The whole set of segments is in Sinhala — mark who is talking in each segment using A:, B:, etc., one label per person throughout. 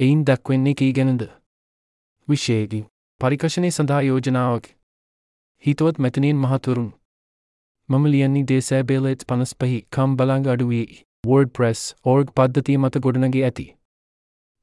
A: එයින් දක්වෙන්නේ කී ගැනද. විශේගි පරිකශනය සඳහා යෝජනාවක්. හිතුවත් මැතිනයෙන් මහතුරුන්. මම ලියන්නේ දේසෑබේලෙත් පනස් පහි කම් බලාංග අඩුවී වෝඩ ප්‍රෙස් ඕර්ග පද්ධතිය මත ගොඩනගේ ඇති.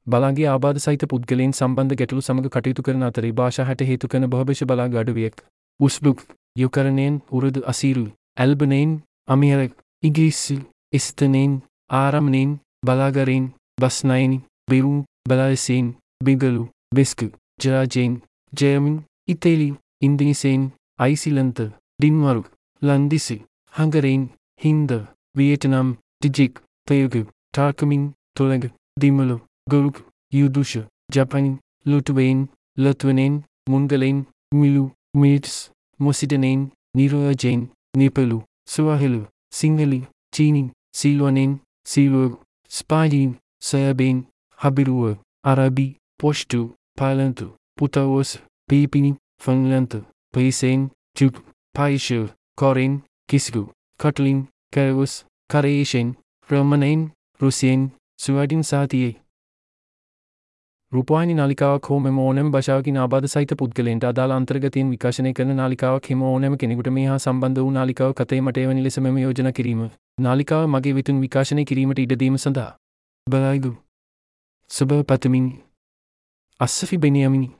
A: බලාගේ ආබාධ සහිත පුද්ගලයින් සම්බන්ධ ගැටලු සමඟ කටයුතු කරන අතරේ භාෂා හැට හේතු කන භවභෂ බලා අඩුවියෙක්. උස්බුක් යුකරණයෙන් උරුදු අසීරු ඇල්බනයින් අමිහරක් ඉගිස්සි ස්තනයෙන් ආරමණයෙන් බලාගරයෙන් බස්නයින් බිරු බලායිසයෙන් බිගලු බෙස්කු ජරාජයෙන් ජයමින් ඉතේලි ඉන්දිනිසයෙන් අයිසිලන්ත ඩින්වරු ලන්දිසි හඟරයින් හින්ද වියටනම් ටිජික් පයගු ටාකමින් තොළඟ දිමලු ගොරුක් යුදුෂ ජපනින් ලොටුවයෙන් ලතුවනෙන් මුන්ගලෙන් මිලු මිටස් මොසිටනෙන් නිරෝජයෙන් නිපලු ස්වාහෙලු සිංහලි චීනින් සීලුවනෙන් සීලුවග ස්පාලීන් සයබෙන් habiruă, arabii, poștiu, palentu, putaos, pipini, fânglentu, pisen, ciuc, paișil, corin, kisgu, cătlin, căus, careșeni, rămâneni, රුසියෙන් සුවඩින් සාතියේ. රූපවාහිනි නාලිකාවක් හෝ මෙම ඕනෑම භාෂාවකින් ආබාධ සහිත පුද්ගලයන්ට අදාළ අන්තර්ගතයෙන් විකාශනය කරන නාලිකාවක් හිම ඕනෑම කෙනෙකුට මේ හා සම්බන්ධ වූ නාලිකාව කතේ මට එවැනි ලෙස මෙම යෝජනා කිරීම. නාලිකාව මගේ විතුන් විකාශනය කිරීමට ඉඩ දීම සඳහා. බලායිදු සුබ පතමින්. අස්සෆි බෙනියමිනි.